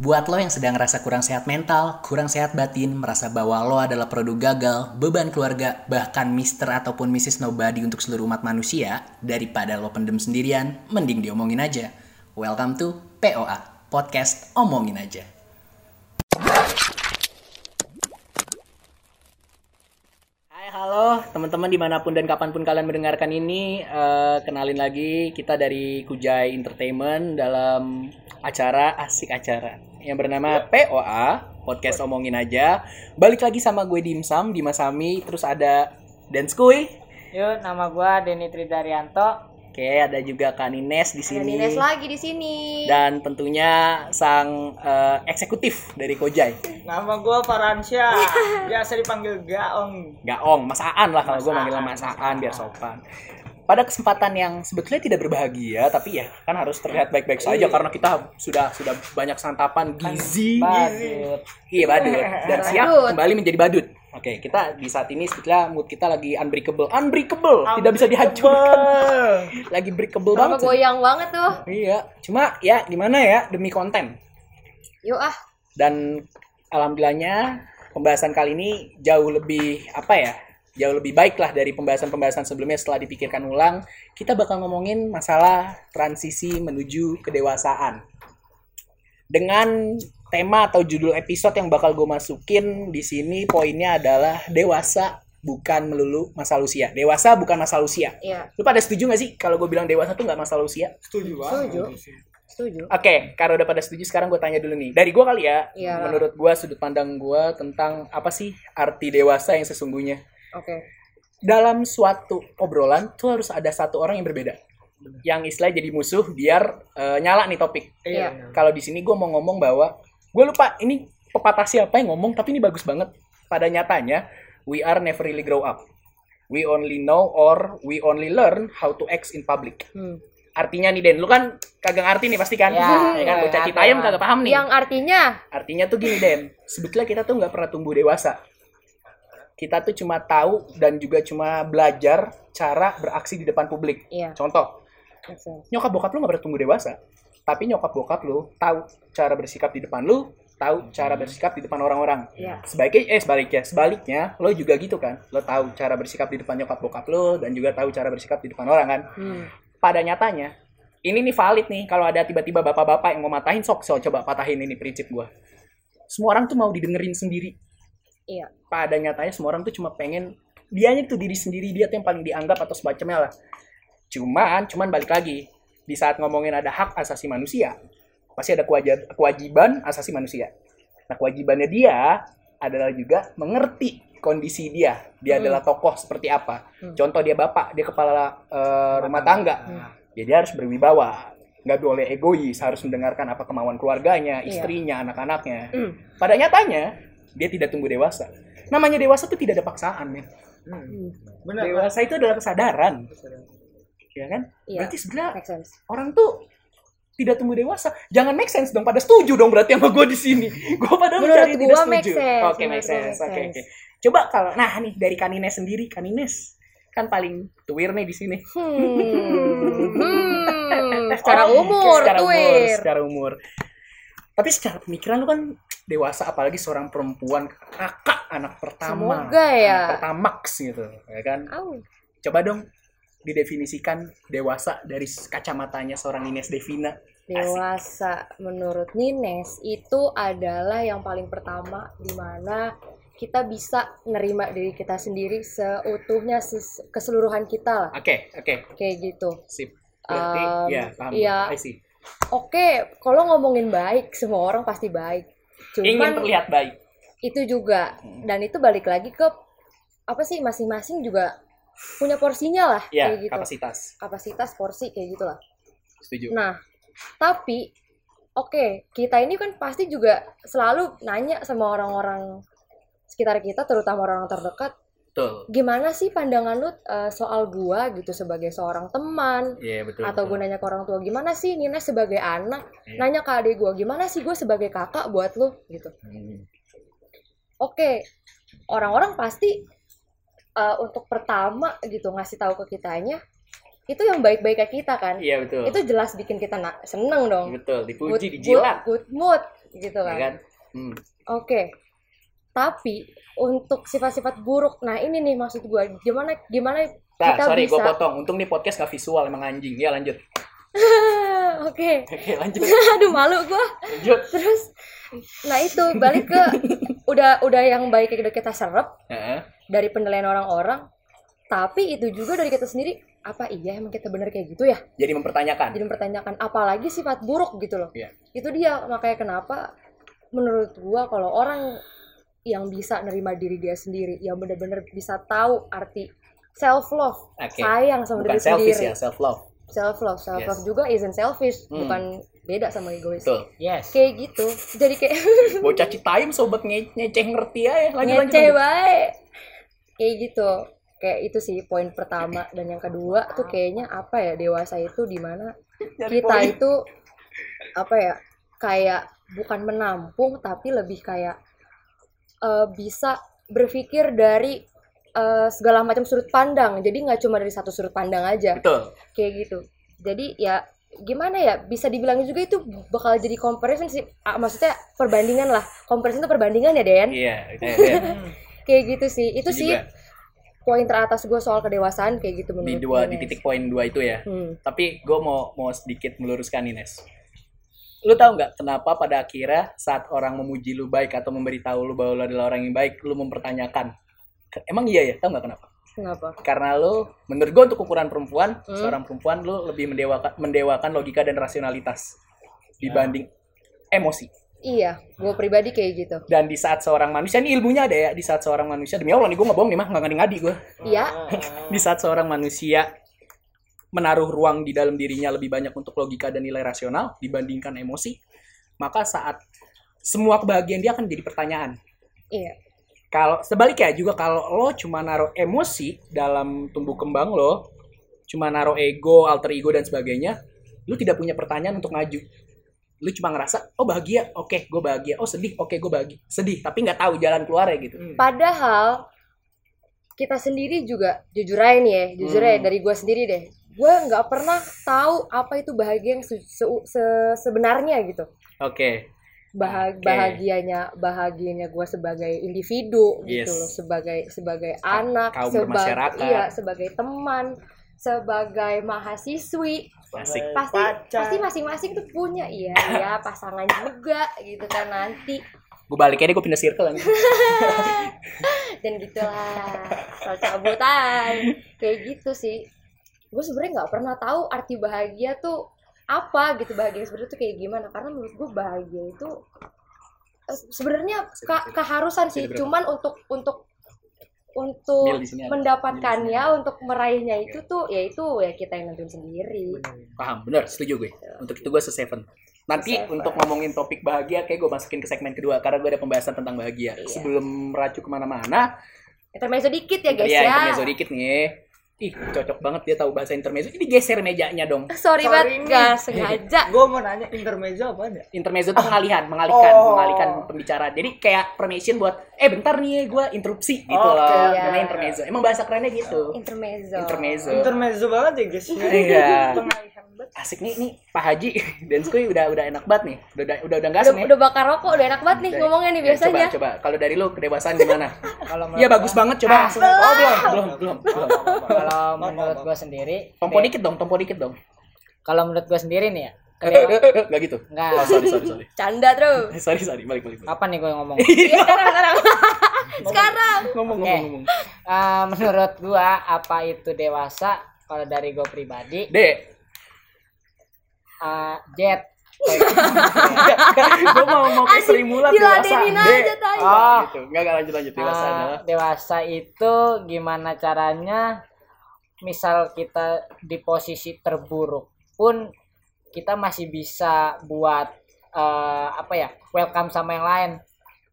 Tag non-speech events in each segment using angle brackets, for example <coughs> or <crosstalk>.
Buat lo yang sedang merasa kurang sehat mental, kurang sehat batin, merasa bahwa lo adalah produk gagal, beban keluarga, bahkan Mr. ataupun Mrs. Nobody untuk seluruh umat manusia, daripada lo pendem sendirian, mending diomongin aja. Welcome to POA, Podcast Omongin Aja. Hai halo teman-teman di mana pun dan kapan pun kalian mendengarkan ini eh, Kenalin lagi kita dari Kujai Entertainment dalam acara asik acara Yang bernama POA Podcast Omongin Aja Balik lagi sama gue Dimsum, Dimas Sami Terus ada Dance Kuy Yuk, nama gua Denny Tridaryanto. Oke ada juga Kak Nines di Ada sini Nines lagi di sini. Dan tentunya sang eh, eksekutif dari Kojai Nama gua Faransya. <laughs> Biasa dipanggil Gaong. Gaong, masaan lah kalau gue manggilnya masaan biar sopan. Pada kesempatan yang sebetulnya tidak berbahagia, tapi ya kan harus terlihat baik-baik saja karena kita sudah sudah banyak santapan gizi. Badut. Iya badut <laughs> dan siap kembali menjadi badut. Oke, kita di saat ini sebetulnya mood kita lagi unbreakable, unbreakable, tidak bisa dihancurkan. <laughs> Lagi breakable Sama banget. goyang banget tuh. Iya, cuma ya gimana ya demi konten. Yuk ah. Dan alhamdulillahnya pembahasan kali ini jauh lebih apa ya? Jauh lebih baik lah dari pembahasan-pembahasan sebelumnya setelah dipikirkan ulang. Kita bakal ngomongin masalah transisi menuju kedewasaan. Dengan tema atau judul episode yang bakal gue masukin di sini poinnya adalah dewasa bukan melulu masalah usia. Dewasa bukan masalah usia. Iya. Lu pada setuju gak sih kalau gue bilang dewasa tuh nggak masalah usia? Setuju Setuju. Setuju. Oke, karena udah pada setuju sekarang gue tanya dulu nih. Dari gue kali ya, Iya. menurut gue sudut pandang gue tentang apa sih arti dewasa yang sesungguhnya. Oke. Dalam suatu obrolan tuh harus ada satu orang yang berbeda. Yang istilah jadi musuh biar eh, nyala nih topik. Iya. Kalau di sini gue mau ngomong bahwa gue lupa ini pepatah siapa yang ngomong tapi ini bagus banget. Pada nyatanya, we are never really grow up. We only know or we only learn how to act in public. Hmm. Artinya nih Den, lu kan kagak ngerti nih pasti kan? Ya, <laughs> ya kan ya, bocah ngerti Citayam lah. kagak paham nih. Yang artinya Artinya tuh gini Den, sebetulnya kita tuh nggak pernah tumbuh dewasa. Kita tuh cuma tahu dan juga cuma belajar cara beraksi di depan publik. Iya. Contoh, nyokap bokap lu nggak pernah tumbuh dewasa. Tapi nyokap bokap lu tahu cara bersikap di depan lu, tahu cara bersikap di depan orang-orang. Iya. Sebaliknya, eh sebaliknya, sebaliknya lo juga gitu kan. Lo tahu cara bersikap di depan nyokap bokap lo dan juga tahu cara bersikap di depan orang kan. Hmm. Pada nyatanya, ini nih valid nih kalau ada tiba-tiba bapak-bapak yang mau matahin sok, so coba patahin ini prinsip gua. Semua orang tuh mau didengerin sendiri. Iya. Pada nyatanya semua orang tuh cuma pengen dianya tuh diri sendiri dia tuh yang paling dianggap atau semacamnya lah. Cuman, cuman balik lagi di saat ngomongin ada hak asasi manusia, pasti ada kewajib- kewajiban asasi manusia. Nah, kewajibannya dia adalah juga mengerti kondisi dia. Dia Hmm. adalah tokoh seperti apa. Hmm. Contoh dia bapak, dia kepala eh, rumah tangga. Ya dia harus berwibawa. Nggak boleh egois, harus mendengarkan apa kemauan keluarganya, Iya. istrinya, anak-anaknya. Hmm. Pada nyatanya, dia tidak tumbuh dewasa. Namanya dewasa itu tidak ada paksaan, men. Hmm. Benar. Dewasa itu adalah kesadaran, ya kan? Iya. Berarti sebenarnya orang tuh tidak tumbuh dewasa. Jangan make sense dong. Pada setuju dong berarti sama gue di sini. <laughs> Gue pada mencari tidak setuju. make sense. Oke, make sense. Oke, oke. Coba kalau nah nih dari Kanines sendiri, Kanines kan paling tuir nih di sini. Hmm. Hmm. Secara <laughs> umur, secara umur, tuir. secara umur. Tapi secara pemikiran lu kan dewasa apalagi seorang perempuan kakak anak pertama. Semoga ya. Anak pertamax gitu, ya kan? Au. Coba dong didefinisikan dewasa dari kacamatanya seorang Ines Devina. Dewasa menurut Nines itu adalah yang paling pertama di mana kita bisa nerima diri kita sendiri seutuhnya keseluruhan kita lah Oke, oke, kayak gitu. sip. Berarti Um, ya paham. see. Oke, kalau ngomongin baik semua orang pasti baik. Ingin Cuman terlihat baik. itu juga Hmm. dan itu balik lagi ke apa sih masing-masing juga punya porsinya lah Ya, kayak gitu. kapasitas. Kapasitas porsi kayak gitulah. Setuju. Nah, tapi oke, kita ini kan pasti juga selalu nanya sama orang-orang sekitar kita, terutama orang terdekat, Betul. gimana sih pandangan lu eh, soal gua gitu sebagai seorang teman Iya, betul. atau betul. nanya ke orang tua gimana sih Nina sebagai anak, Iya. nanya ke adik gua gimana sih gue sebagai kakak buat lu gitu. Hmm. Oke, orang-orang pasti eh, untuk pertama gitu ngasih tahu ke kitanya itu yang baik-baik ke kita kan Iya, betul. itu jelas bikin kita seneng dong Betul, good, dipuji, dijilat. good, good mood gitu ya kan. kan? Hmm. Oke. Tapi untuk sifat-sifat buruk, nah ini nih maksud gua gimana gimana Nah, kita sorry, gue bisa potong. Untung nih podcast gak visual, emang anjing. Ya lanjut. <laughs> Oke. Oke, lanjut. <laughs> Aduh malu gua. Lanjut. Terus nah itu balik ke udah udah yang baik udah kita serap Heeh. dari penilaian orang-orang, tapi itu juga dari kita sendiri apa iya emang kita bener kayak gitu ya? Jadi mempertanyakan. Jadi mempertanyakan apalagi sifat buruk gitu loh. Iya. Itu dia makanya kenapa menurut gua kalau orang yang bisa nerima diri dia sendiri, yang bener-bener bisa tahu arti self love, Oke. sayang sama Bukan diri selfish sendiri. ya, self love. Self love, self love Yes. juga isn't selfish, Hmm. bukan beda sama egois. Betul. Yes. Kayak gitu. Jadi kayak <laughs> Bocah Citayam sobat nge ngeceh ngerti ya. Lanjut. ngeceh baik. Kayak gitu. Kayak itu sih poin pertama dan yang kedua tuh kayaknya apa ya dewasa itu di mana Nyari kita poin. itu apa ya kayak bukan menampung tapi lebih kayak eh, bisa berpikir dari eh, segala macam sudut pandang jadi nggak cuma dari satu sudut pandang aja Betul. kayak gitu jadi ya gimana ya bisa dibilang juga itu bakal jadi comparison sih Ah, maksudnya perbandingan lah comparison itu perbandingan ya Den Iya, <laughs> iya, iya. kayak gitu sih itu Itu sih juga poin teratas gue soal kedewasaan kayak gitu di menurut dua gue, di titik poin dua itu ya. Hmm. Tapi gue mau mau sedikit meluruskan nih Nes. Lu tahu nggak kenapa pada akhirnya saat orang memuji lu baik atau memberitahu lu bahwa lu adalah orang yang baik, lu mempertanyakan? Emang iya ya? Tahu nggak kenapa? kenapa Karena lu, menurut gue untuk ukuran perempuan, Hmm. seorang perempuan lu lebih mendewakan mendewakan logika dan rasionalitas dibanding emosi. iya gue pribadi kayak gitu Dan di saat seorang manusia, ini ilmunya ada ya, di saat seorang manusia, demi Allah nih gue nggak bohong nih mah, nggak ngadi-ngadi gue. iya <laughs> Di saat seorang manusia menaruh ruang di dalam dirinya lebih banyak untuk logika dan nilai rasional dibandingkan emosi, maka saat semua kebahagiaan dia akan jadi pertanyaan. iya Kalau sebaliknya juga kalau lo cuma naruh emosi dalam tumbuh kembang lo, cuma naruh ego, alter ego dan sebagainya, lu tidak punya pertanyaan untuk ngaju. Lu cuma ngerasa, oh bahagia, oke, gue bahagia. Oh sedih, oke, gue bahagia. Sedih, tapi nggak tahu jalan keluarnya gitu. Padahal kita sendiri juga jujur aja nih ya, jujur aja Hmm. dari gue sendiri deh. Gue nggak pernah tahu apa itu bahagia yang se- se- se- sebenarnya gitu. Oke, Bahag- Oke. bahagianya bahagianya gue sebagai individu Yes. gitu loh, sebagai sebagai anak, kaum sebagai iya, sebagai teman, sebagai mahasiswi. asik. Pasti Pacar. pasti masing-masing tuh punya iya ya <laughs> pasangan juga gitu kan nanti Gue baliknya deh, gue pindah circle aja. <laughs> dan gitulah soal cabutan kayak gitu sih gue sebenarnya nggak pernah tahu arti bahagia tuh apa gitu bahagia sebenarnya tuh kayak gimana karena menurut gue bahagia itu eh, sebenarnya ke- keharusan sih cuman untuk untuk untuk mendapatkannya untuk meraihnya itu tuh ya itu ya kita yang nentuin sendiri Paham, bener, setuju gue. Untuk itu gue se-seven. Nanti Se-seven. untuk ngomongin topik bahagia, kayak gue masukin ke segmen kedua. Karena gue ada pembahasan tentang bahagia. Iya. Sebelum meracu ke mana-mana, intermezzo dikit ya guys ya, ya, intermezzo dikit nih. Ih, cocok banget dia tahu bahasa intermezzo. Ini geser mejanya dong. sorry, Sorry banget nggak sengaja Gue mau nanya intermezzo apa ya? Intermezzo tuh pengalihan, mengalihkan, Oh. mengalihkan pembicaraan. Jadi kayak permission buat, eh bentar nih gue interupsi gitu loh. iya. Namanya intermezzo. Emang bahasa kerennya gitu. intermezzo Intermezzo. Intermezzo banget ya guys. Iya. Pengalihan banget. Asik nih, nih Pak Haji <laughs> dan Skuy udah udah enak banget nih. Udah udah udah, udah gas udah, nih. udah bakar rokok udah enak banget nih Dari- ngomongnya nih Ya, biasanya Coba, coba. Kalau dari lu kedewasaan gimana? <laughs> Kalau menurut Iya gua- bagus banget coba. Ah, Oh belum, belum, belum, belum. Kalau menurut gue sendiri, Tompo dikit dong, tompo dikit dong. kalau menurut gue sendiri nih ya, Eh, kedewa- eh, eh, Nggak gitu. enggak. Oh, sorry, sorry, sorry. canda terus <laughs> Sorry, sorry. Balik, balik. balik. Kapan nih gue ngomong? Iya, sekarang sekarang sekarang Ngomong, Oke. ngomong, ngomong. Eh, menurut gua apa itu dewasa? Kalau dari gue pribadi, Dek, eh, jet. gue mau mau ke Sri Mulat dewasa. aja Oh, Gitu. Nggak, nggak lanjut, lanjut. Dewasa adalah. dewasa itu gimana caranya? Misal kita di posisi terburuk pun kita masih bisa buat eh, apa ya? Welcome sama yang lain.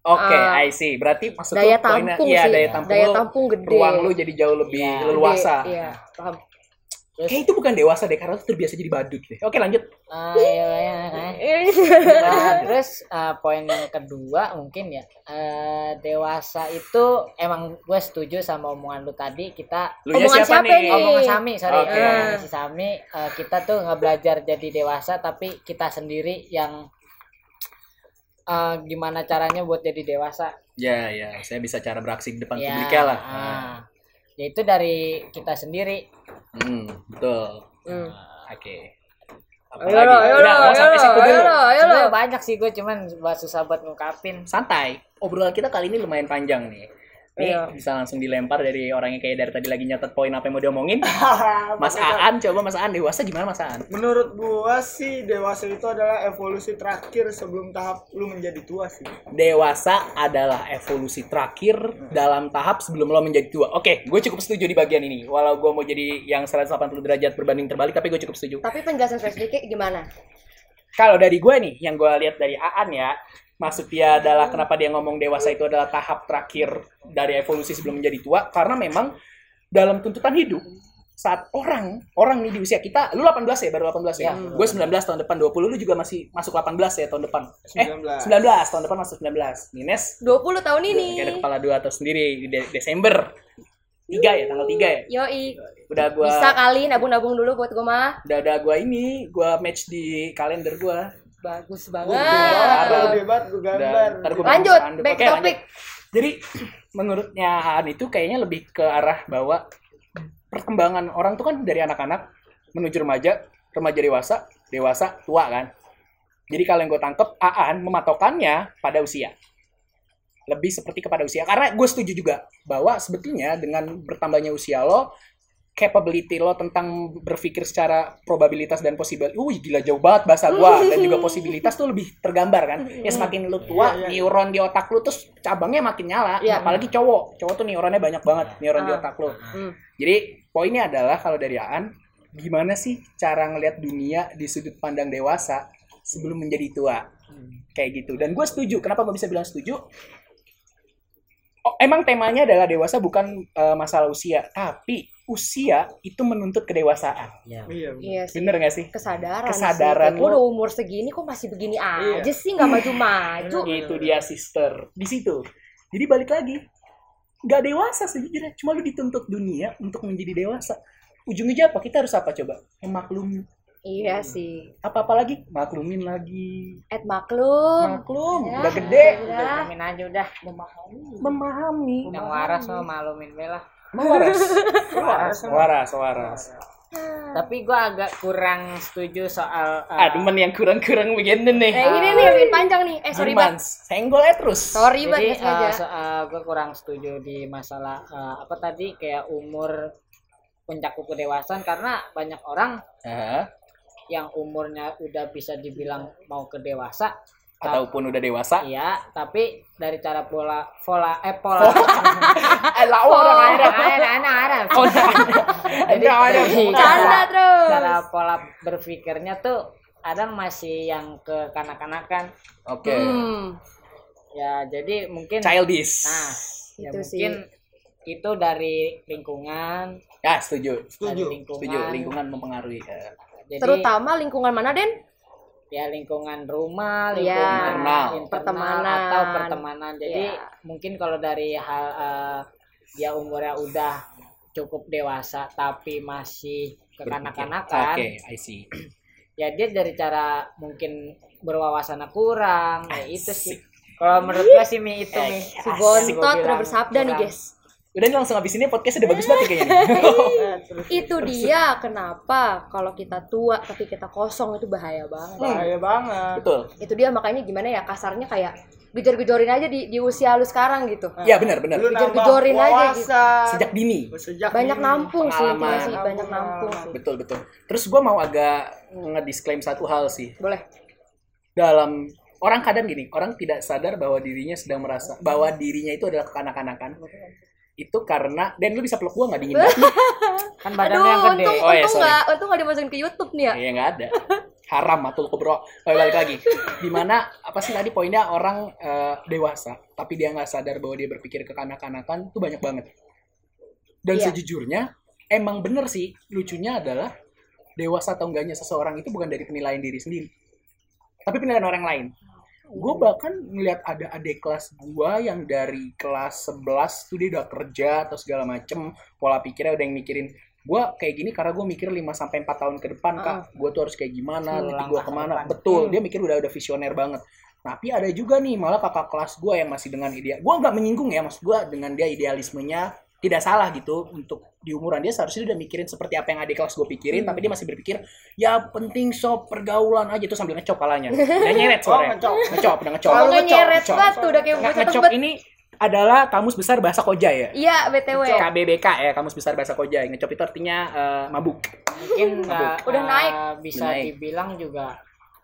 Oke, Ah. I see. Berarti maksud daya lu poinnya, tampung iya, sih daya tampung daya lu, tampung gede ruang lu jadi jauh lebih Iya. Gede, leluasa. iya paham Terus Kayak itu bukan dewasa deh, karena terbiasa jadi badut deh. Oke, lanjut. eh, iya, iya, iya. Nah, terus eh, poin yang kedua mungkin ya eh, dewasa itu emang gue setuju sama omongan lu tadi kita Lu nya Omongan siapa, siapa nih? omongan Sami sorry Oke. omongan si Sami eh, kita tuh nggak belajar jadi dewasa tapi kita sendiri yang eh, gimana caranya buat jadi dewasa Ya, ya, saya bisa cara beraksi di depan ya publiknya lah. ah. ya itu dari kita sendiri Hmm, betul. Hmm. Oke. Ayo lo, ayo lo, Udah, mau ayo sampai situ ayo dulu. ayo lo. sebenarnya banyak sih gue cuman buat susah buat ngungkapin Santai. Obrolan kita kali ini lumayan panjang nih. Nih Iya. bisa langsung dilempar dari orang yang kayak dari tadi lagi nyatet poin apa yang mau diomongin. <laughs> Mas Aan, coba Mas Aan dewasa gimana Mas Aan? Menurut gua sih dewasa itu adalah evolusi terakhir sebelum tahap lu menjadi tua sih. Dewasa adalah evolusi terakhir dalam tahap sebelum lo menjadi tua. Oke, gue cukup setuju di bagian ini. Walau gue mau jadi yang 180 derajat berbanding terbalik, tapi gue cukup setuju. Tapi penjelasan spesifiknya gimana? Kalau dari gue nih, yang gue lihat dari Aan ya, maksud dia adalah kenapa dia ngomong dewasa itu adalah tahap terakhir dari evolusi sebelum menjadi tua, karena memang dalam tuntutan hidup, saat orang, orang nih di usia kita, lu 18 ya, baru 18 ya? Ya. Gue 19 tahun depan, 20 lu juga masih masuk 18 ya tahun depan? Eh, 19. 19, tahun depan masuk 19. Nines 20 tahun ini. Kayak ada kepala dua atau sendiri di De- Desember. Tiga ya, tanggal tiga ya. Yoi. Udah gua Bisa kali nabung-nabung dulu buat gue mah. udah ada gua ini, gua match di kalender gua. Bagus banget. Kalau Udah. debat gua Udah, gambar. Lanjut, back Oke, to lanjut. topic. Jadi menurutnya Aan itu kayaknya lebih ke arah bahwa perkembangan orang tuh kan dari anak-anak menuju remaja, remaja dewasa, dewasa tua kan. Jadi kalau yang gue tangkep, Aan mematokannya pada usia. Lebih seperti kepada usia. Karena gue setuju juga bahwa sebetulnya dengan bertambahnya usia lo, capability lo tentang berpikir secara probabilitas dan possible, wih gila jauh banget bahasa gua <laughs> dan juga posibilitas tuh lebih tergambar kan. Ya semakin lu tua, Iya, iya. neuron di otak lu terus cabangnya makin nyala. Iya. Apalagi cowok, cowok tuh neuronnya banyak banget neuron di Ah. otak lu. Hmm. Jadi poinnya adalah kalau dari Aan, gimana sih cara ngelihat dunia di sudut pandang dewasa sebelum menjadi tua? Kayak gitu. Dan gue setuju. Kenapa gue bisa bilang setuju? Oh, emang temanya adalah dewasa bukan eh, masalah usia, tapi usia itu menuntut kedewasaan. ya Iya. Iya sih. Bener gak sih? Kesadaran, Kesadaran sih. Lo. udah umur segini kok masih begini Iya. aja sih nggak maju-maju. Itu dia sister. Di situ. Jadi balik lagi. Gak dewasa sejujurnya. Cuma lu dituntut dunia untuk menjadi dewasa. Ujung-ujungnya apa? Kita harus apa coba? Memaklumi. Iya sih. Apa-apa lagi? Maklumin lagi. Ed maklum. Maklum. Ya, Udah gede. udah. Maklumin aja udah Memahami. yang waras mah maklumin bela <laughs> Waras. Waras. Waras. Waras. tapi gua agak kurang setuju soal eh, Ah, demen yang kurang-kurang begini nih. Eh ini nih yang panjang nih. Eh sorry banget. Senggol aja terus. Sorry jadi banget sengaja. eh, so- eh, gua kurang setuju di masalah eh, apa tadi kayak umur mencakup kedewasaan karena banyak orang Ah, yang umurnya udah bisa dibilang mau ke dewasa ataupun udah dewasa. iya tapi dari cara pola pola eh pola <laughs> Eh, lah orang ada. ada ada ada Oh, <laughs> Jadi ada ada. dari cara, terus. cara pola berpikirnya tuh ada masih yang ke kanak-kanakan Oke. Hmm. ya jadi mungkin Childish. nah ya Itu sih. mungkin itu dari lingkungan Ya, setuju. dari Setuju. lingkungan, Setuju. Lingkungan mempengaruhi. Eh, jadi Terutama lingkungan mana Den? Ya lingkungan rumah, Iya. lingkungan Internal. internal Pertemanan. atau pertemanan. Jadi Iya. mungkin kalau dari hal eh, dia umurnya udah cukup dewasa tapi masih kekanak-kanakan, Oke, I see. ya dia dari cara mungkin berwawasan kurang, ya itu sih. Kalau menurut gua sih mi itu mi. Si Gontot udah bersabda nih guys. Udah nih langsung habis ini podcast udah bagus banget nih kayaknya. nih. Eh, <laughs> terus Itu dia kenapa kalau kita tua tapi kita kosong itu bahaya banget. bahaya banget. Betul. Itu dia makanya gimana ya kasarnya kayak gejor-gejorin aja di, di usia lu sekarang gitu. Iya, benar, benar. Gejor-gejorin aja gitu. Sejak dini. Sejak Banyak dini. nampung sih sih, banyak nampung sih. Betul, betul. Terus gue mau agak ngedisclaim satu hal sih. Boleh. Dalam orang kadang gini, orang tidak sadar bahwa dirinya sedang merasa bahwa dirinya itu adalah kekanak-kanakan. Itu karena dan lu bisa peluk gua nggak dingin banget? <laughs> Kan Aduh, badannya yang gede. untung, Oh, ya, untung sorry. nggak, untung nggak dimasukin ke YouTube nih ya. Iya nggak ada. Haram matul kubro. Oh, balik lagi. <laughs> Di mana apa sih tadi poinnya orang eh, dewasa, tapi dia nggak sadar bahwa dia berpikir kekanak-kanakan itu banyak banget. Dan Iya. sejujurnya emang bener sih lucunya adalah dewasa atau enggaknya seseorang itu bukan dari penilaian diri sendiri, tapi penilaian orang lain. Gue bahkan ngeliat ada adik kelas gua yang dari kelas 11 tuh dia udah kerja atau segala macem pola pikirnya udah yang mikirin gua kayak gini karena gue mikir 5 sampai 4 tahun ke depan kak gue tuh harus kayak gimana nanti gue ke ke mana betul Hmm. dia mikir udah udah visioner banget Tapi ada juga nih malah kakak kelas gue yang masih dengan ideal. Gue nggak menyinggung ya, maksud gue dengan dia idealismenya tidak salah gitu untuk di umuran dia seharusnya dia udah mikirin seperti apa yang adik kelas gue pikirin tapi dia masih berpikir ya penting sob pergaulan aja tuh sambil ngecop palanya <laughs> udah nyeret Oh, suaranya ngecop. ngecop udah ngecop Kalau ngecop, nyeret ngecop. banget tuh udah kayak bocah ngecop tebet. ini adalah kamus besar bahasa koja ya Iya, BTW. KBBK ya kamus besar bahasa koja ngecop itu artinya eh, mabuk mungkin nggak, Udah eh, naik. bisa Udah naik. dibilang juga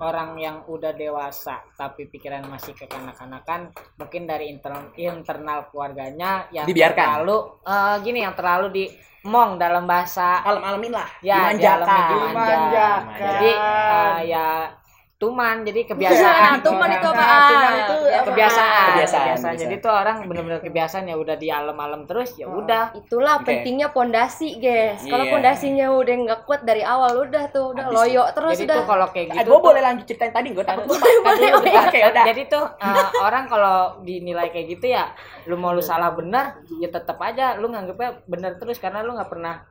orang yang udah dewasa tapi pikiran masih kekanak-kanakan mungkin dari internal internal keluarganya yang Dibiarkan. terlalu eh, gini yang terlalu dimong dalam bahasa alam-alamin lah ya dimanjakan dimanjakan. Dimanjakan. jadi eh, ya tuman jadi Nah, kebiasaan tuman itu Nah, apaan? tuman itu Ya, apa? kebiasaan Kebiasaan, kebiasaan jadi tuh orang bener-bener kebiasaan ya udah di alam-alam terus ya Oh. udah Itulah pentingnya pondasi, guys. Kalau Iya. pondasinya udah nggak kuat dari awal, udah tuh udah loyo terus jadi udah. tuh kalau kayak Eh, gitu gue boleh lanjut ceritain tadi gue takut boleh, Aduh, boleh. oke udah jadi tuh eh, orang kalau dinilai kayak gitu ya lu mau lu salah benar ya tetap aja lu nganggapnya benar terus karena lu nggak pernah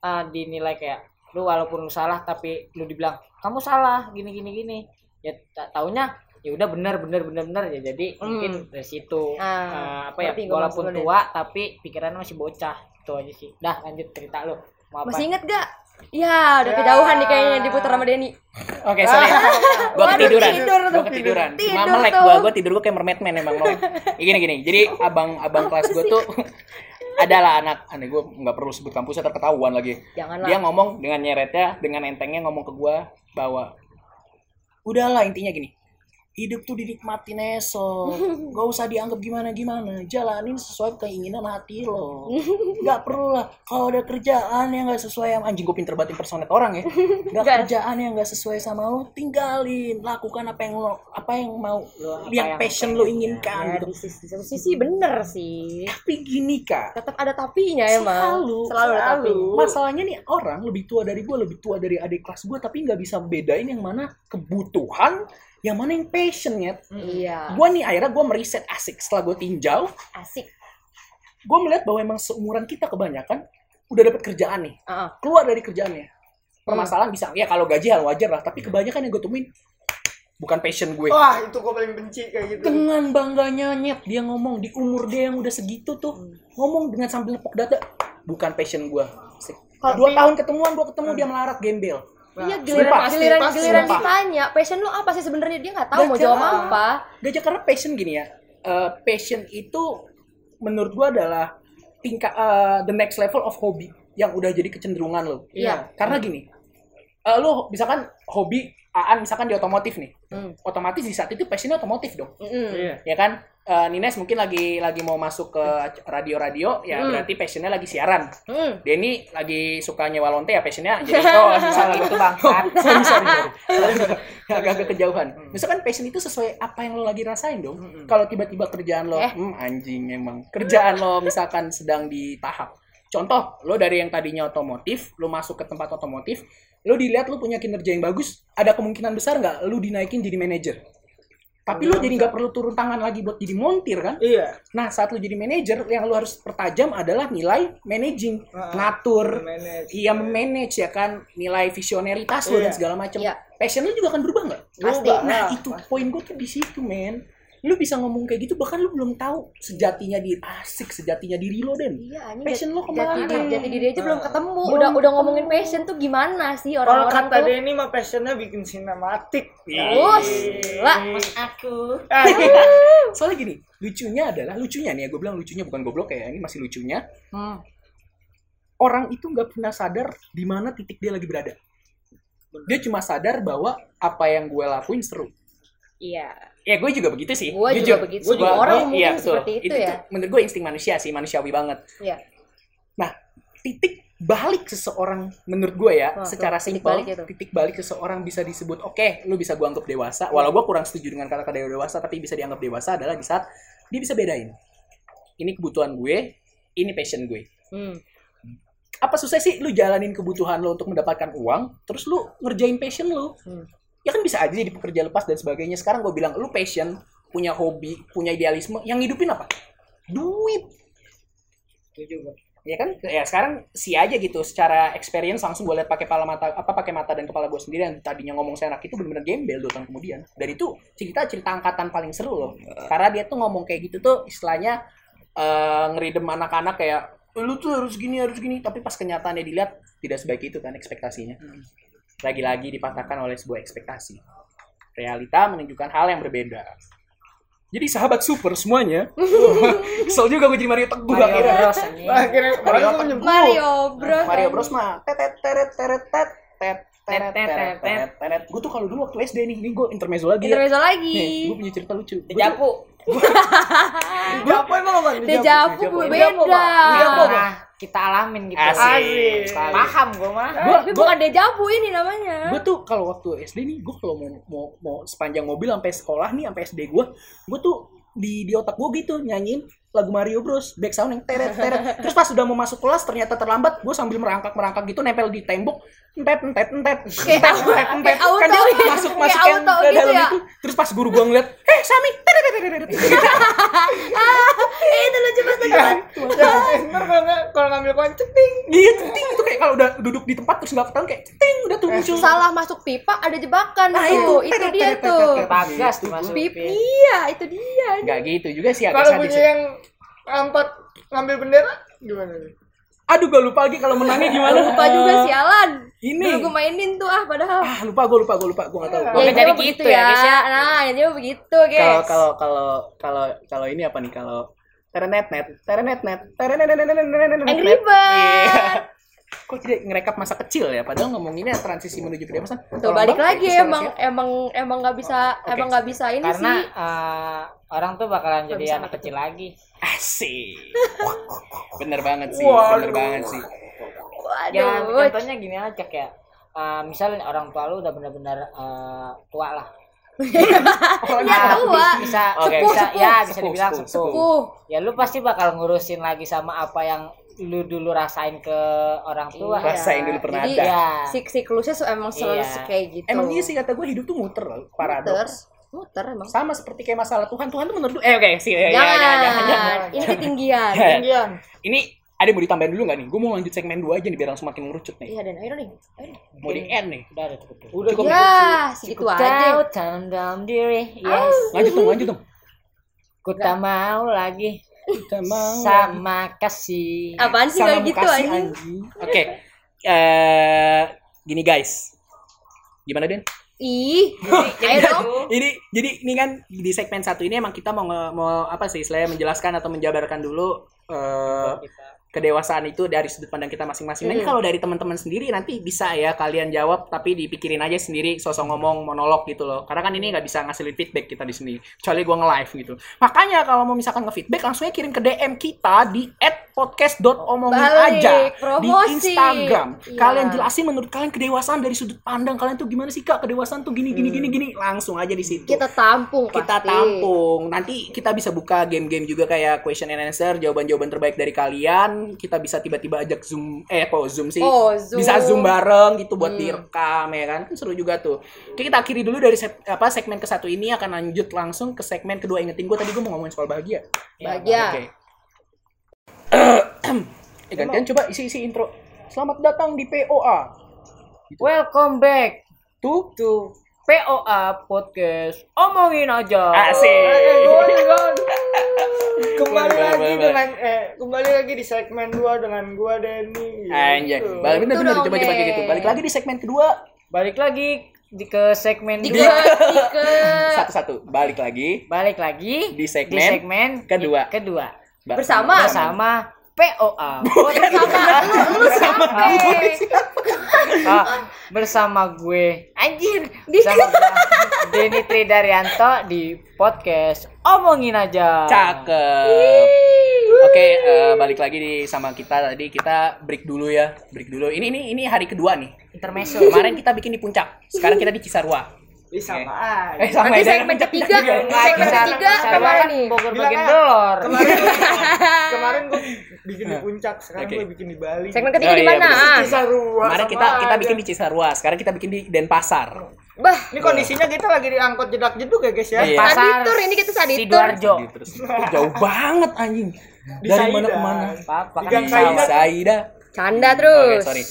eh, dinilai kayak lu walaupun lu salah tapi lu dibilang kamu salah gini gini gini ya ta- taunya ya udah benar benar benar benar ya jadi Hmm. mungkin dari situ Ah, eh, apa ya gua walaupun tua tapi pikirannya masih bocah itu aja sih dah lanjut cerita lu mau apa Masih inget gak? Ya, udah kejauhan nih kayaknya diputar sama Denny. Oke, sorry. <laughs> Gua Waduh, ketiduran. tidur tuh. Gua ketiduran. Tidur Cuma melek tuh. gua, gua tidur gua kayak mermaid man emang. Nom. Gini gini. Jadi abang-abang kelas gua tuh <laughs> adalah anak aneh gua nggak perlu sebut kampusnya terketahuan lagi. Janganlah. Dia ngomong dengan nyeretnya, dengan entengnya ngomong ke gua bahwa udahlah intinya gini. Hidup tuh dinikmatin eso, <laughs> gak usah dianggap gimana-gimana, jalanin sesuai keinginan hati lo. Gak perlu lah, kalau ada kerjaan yang gak sesuai sama anjing gue pinter banget impersonate orang ya. <laughs> Gak Nggak. kerjaan yang gak sesuai sama lo, tinggalin, lakukan apa yang lo, apa yang mau, Lo apa yang yang passion lo inginkan. Ya, gitu. di sisi, di sisi bener sih. Tapi gini kak, Tetap ada tapinya emang. Selalu, Selalu ada selalu. tapinya. masalahnya nih orang lebih tua dari gue, lebih tua dari adik kelas gue, tapi nggak bisa bedain yang mana kebutuhan, yang mana yang passionnya. Iya. Gue nih akhirnya gue meriset asik setelah gue tinjau, Asik. gue melihat bahwa emang seumuran kita kebanyakan udah dapat kerjaan nih, Heeh. keluar dari kerjaannya. Permasalahan bisa, ya kalau gaji hal wajar lah, tapi kebanyakan yang gue temuin bukan passion gue. Wah, itu gue paling benci kayak gitu. Dengan bangganya nyet dia ngomong di umur dia yang udah segitu tuh ngomong dengan sambil nepok dada bukan passion gue. Dua tahun ketemuan gue ketemu dia melarat gembel. Iya, giliran pasti, giliran pasti, giliran ditanya, passion lu apa sih sebenarnya dia nggak tahu Gak mau jawab apa. Gajah karena passion gini ya. eh, passion itu menurut gue adalah tingkat eh, the next level of hobi yang udah jadi kecenderungan lo. Iya. Karena gini, eh, lo misalkan hobi Aan misalkan di otomotif nih, Hmm. otomatis di saat itu passionnya otomotif dong. Mm-mm. Iya. ya kan Eh, Nines mungkin lagi lagi mau masuk ke radio-radio ya Hmm. berarti passionnya lagi siaran Mm. Denny lagi suka nyewa lonte ya passionnya jadi <laughs> oh misalnya gitu bang sorry sorry sorry <laughs> Sorry, sorry. <laughs> agak-agak kejauhan misalkan passion itu sesuai apa yang lo lagi rasain dong kalau tiba-tiba kerjaan lo Eh. hmm, anjing emang kerjaan lo misalkan sedang di tahap contoh lo dari yang tadinya otomotif lo masuk ke tempat otomotif lo dilihat lo punya kinerja yang bagus ada kemungkinan besar nggak lo dinaikin jadi manajer tapi lo jadi nggak perlu turun tangan lagi buat jadi montir kan Iya. Nah, saat lu jadi manajer, yang lu harus pertajam adalah nilai managing, Heeh. ngatur, Manage. iya memanage ya kan, nilai visioneritas lu Iya. dan segala macam. Iya. Passion lu juga akan berubah nggak? Pasti. Berubah Nah, lah, itu pasti. poin gue tuh di situ, men. Lu bisa ngomong kayak gitu, bahkan lu belum tahu sejatinya diri asik, sejatinya diri lo den. Iya, anjing. Passion lo ke mana? jati, jati diri aja belum ketemu. Belum udah udah ngomongin passion tuh gimana sih Kalau orang-orang kata tuh? Denny mah passionnya bikin sinematik. Us, lah. aku Ah, <laughs> Soalnya gini, lucunya adalah lucunya nih ya, gue bilang lucunya bukan goblok ya, ini masih lucunya. Hmm. Orang itu nggak pernah sadar di mana titik dia lagi berada. Dia cuma sadar bahwa apa yang gue lakuin seru. Iya. Ya gue juga begitu sih. Jujur. juga begitu. Gua juga- Orang gua- mungkin iya, seperti itu ya. tuh menurut gue insting manusia sih, manusiawi banget. Iya. Nah, titik balik seseorang menurut gue ya, Wah, secara tuh, titik simpel, balik itu. titik balik seseorang bisa disebut oke, lu bisa gue anggap dewasa. Walau gue kurang setuju dengan kata-kata dewasa, tapi bisa dianggap dewasa adalah di saat dia bisa bedain. Ini kebutuhan gue, ini passion gue. Hmm. Apa susah sih lu jalanin kebutuhan lo untuk mendapatkan uang, terus lu ngerjain passion lu? Hmm. Ya kan bisa aja jadi pekerja lepas dan sebagainya. Sekarang gue bilang, lu passion, punya hobi, punya idealisme, yang hidupin apa? Duit. setuju gua. Ya kan? Ya sekarang si aja gitu. Secara experience langsung gue lihat pakai kepala mata apa pakai mata dan kepala gue sendiri yang tadinya ngomong seenak itu benar-benar gembel dua tahun kemudian. Dan itu cerita cerita angkatan paling seru loh. Karena dia tuh ngomong kayak gitu tuh istilahnya eh ngeridem anak-anak kayak lu tuh harus gini harus gini. Tapi pas kenyataannya dilihat tidak sebaik itu kan ekspektasinya lagi-lagi dipatahkan oleh sebuah ekspektasi. Realita menunjukkan hal yang berbeda. Jadi sahabat super semuanya <laughs> kesel juga gue jadi Mario Teguh Mario akhirnya. Bros akhirnya Mario Mario Mario Bros Mario Bros mah tetet teret teret tet tet teret teret teret gue tuh kalau dulu waktu SD nih ini gue intermezzo lagi ya. Intermezzo lagi. Nih gue punya cerita lucu. Gua <laughs> Dejavu emang apa? Dejavu beda? Nah, kita alamin gitu. Asik. Paham gue mah. Gua- tapi gua- bukan dejavu ini namanya gue tuh kalau waktu SD nih gue kalau mau, mau mau sepanjang mobil sampai sekolah nih sampai SD gue gue tuh di di otak gue gitu nyanyiin lagu Mario Bros. Back sound yang teret teret. <laughs> Terus pas udah mau masuk kelas ternyata terlambat gue sambil merangkak merangkak gitu nempel di tembok. Entet entet entet entet entet kan dia gitu. masuk masuk yang ke gitu dalam ya. itu. Terus pas guru gue ngeliat eh Sami teret teret teret <laughs> eh itu lucu banget Ntar kalau nggak kalau ngambil konsep ting. iya ting itu kayak kalau udah duduk di tempat terus nggak ketahuan kayak ting udah tuh muncul. Salah masuk pipa ada jebakan Nah, tuh itu. itu dia Teret, teret, tuh. teret, Bagas Gitu. dimasukin. Pip, iya itu dia. Nggak gitu juga sih Kalau punya yang empat ngambil bendera? Gimana? Nih? aduh gue lupa lagi kalau menangnya gimana. Lupa juga sialan ini. Dulu gue mainin tuh ah padahal. Ah lupa gue lupa gue lupa gue nggak tahu. Ya intinya jadi begitu gitu ya, ya, guys, ya. nah intinya begitu kalau guys. Kalau kalau kalau kalau ini apa nih? Kalau terenet net terenet net terenet net Angry Bird. <laughs> kok tidak ngerekap masa kecil ya? Padahal ngomonginnya transisi menuju ke dewasa tuh balik lagi emang emang emang nggak bisa emang nggak bisa ini Karena sih. eh, orang tuh bakalan jadi anak kecil lagi. asik bener banget sih Waduh. bener banget sih Ya waduh contohnya gini aja kayak eh, misalnya orang tua lu udah benar-benar eh, tua lah. <laughs> ya tua Bisa Oke. bisa Sepuh, ya sepuh. bisa Sepuh, dibilang sepuh, sepuh. sepuh Ya lu pasti bakal ngurusin lagi sama apa yang lu dulu rasain ke orang tua. Iya. Rasain dulu pernah Jadi, ada. Sik siklusnya emang selalu Iya. kayak gitu emang iya sih kata gue hidup tuh muter loh muter paradoks muter emang sama seperti kayak masalah Tuhan Tuhan tuh menurut lu eh oke sih ya, ya, jangan, ya, jangan, jangan. ini ketinggian <laughs> Tinggian. ini ada yang mau ditambahin dulu nggak nih gue mau lanjut segmen 2 aja nih biar langsung makin ngerucut nih iya dan ayo nih ayo nih. mau di end nih Udah ada cukup. Udah Cukup. gitu. ya segitu aja tahu tandam diri. Yes. lanjut dong lanjut dong Ku tak mau lagi kita mau sama kasih. apaan sih sama kayak gitu anjing Oke. Eh gini guys. Gimana Den? Ih ayo dong Ini jadi ini kan di segmen satu ini emang kita mau nge- mau apa sih istilahnya menjelaskan atau menjabarkan dulu eh kedewasaan itu dari sudut pandang kita masing-masing. Nanti Hmm. kalau dari teman-teman sendiri nanti bisa ya kalian jawab tapi dipikirin aja sendiri sosok ngomong monolog gitu loh. Karena kan ini nggak bisa ngasilin feedback kita di sini. Kecuali gua nge-live gitu. Makanya kalau mau misalkan nge-feedback langsungnya kirim ke DM kita di @podcast.omongin Balik, aja di promosi. Instagram. Iya. Kalian jelasin menurut kalian kedewasaan dari sudut pandang kalian tuh gimana sih Kak? Kedewasaan tuh gini gini gini gini. Langsung aja di situ kita tampung kita pasti. tampung. Nanti kita bisa buka game-game juga kayak question and answer, jawaban-jawaban terbaik dari kalian. Kita bisa tiba-tiba ajak zoom, eh kok zoom sih? Oh, Zoom. Bisa zoom bareng gitu buat Hmm. direkam ya kan? Kan seru juga tuh. Oke, kita akhiri dulu dari se- apa segmen ke satu ini akan lanjut langsung ke segmen kedua. Ingetin gue tadi gue mau ngomongin soal bahagia. bahagia Oke. <coughs> eh, gantian coba isi-isi intro. Selamat datang di POA. Welcome back Tuh. to POA Podcast. Omongin aja. Asik. Eh, gol. <laughs> Kembali Boleh, lagi boleh, boleh. dengan eh kembali lagi di segmen 2 dengan gua Denny. Anjay. Gitu. Balik bener Itu bener dong, coba coba gitu. Balik lagi di segmen kedua. Balik lagi di ke segmen di dua. di ke <laughs> Satu-satu. Balik lagi. Balik lagi Di segmen segmen kedua. Kedua. Bersama. Bersama POA. bersama lu lu siapa Ah, bersama gue anjir bersama Denny Tridaryanto di podcast omongin aja Cakep. Oke, eh, balik lagi di sama kita tadi kita break dulu ya. Break dulu. Ini ini ini hari kedua nih. intermezzo Kemarin kita bikin di puncak. Sekarang kita di Cisarua. Ih, sama Eh, aja. sama nanti ya, segmen puncak ketiga segmen ketiga ke mana nih Bogor bagian Kemarin kemarin gua bikin di puncak, sekarang Oke. gua bikin di Bali. segmen ketiga Oh, di iya, mana. Ah, Cisarua. Kemarin kita kita aja. bikin di Cisarua. Sekarang kita bikin di Denpasar. Bah, Ini kondisinya kita lagi diangkut jedak jeduk ya guys ya. Iya. Pasar saditur ini kita saditur. Sidoarjo. Terus jauh banget anjing. Dari mana ke mana? Kan Gang Saida. Canda Oke, terus. sorry.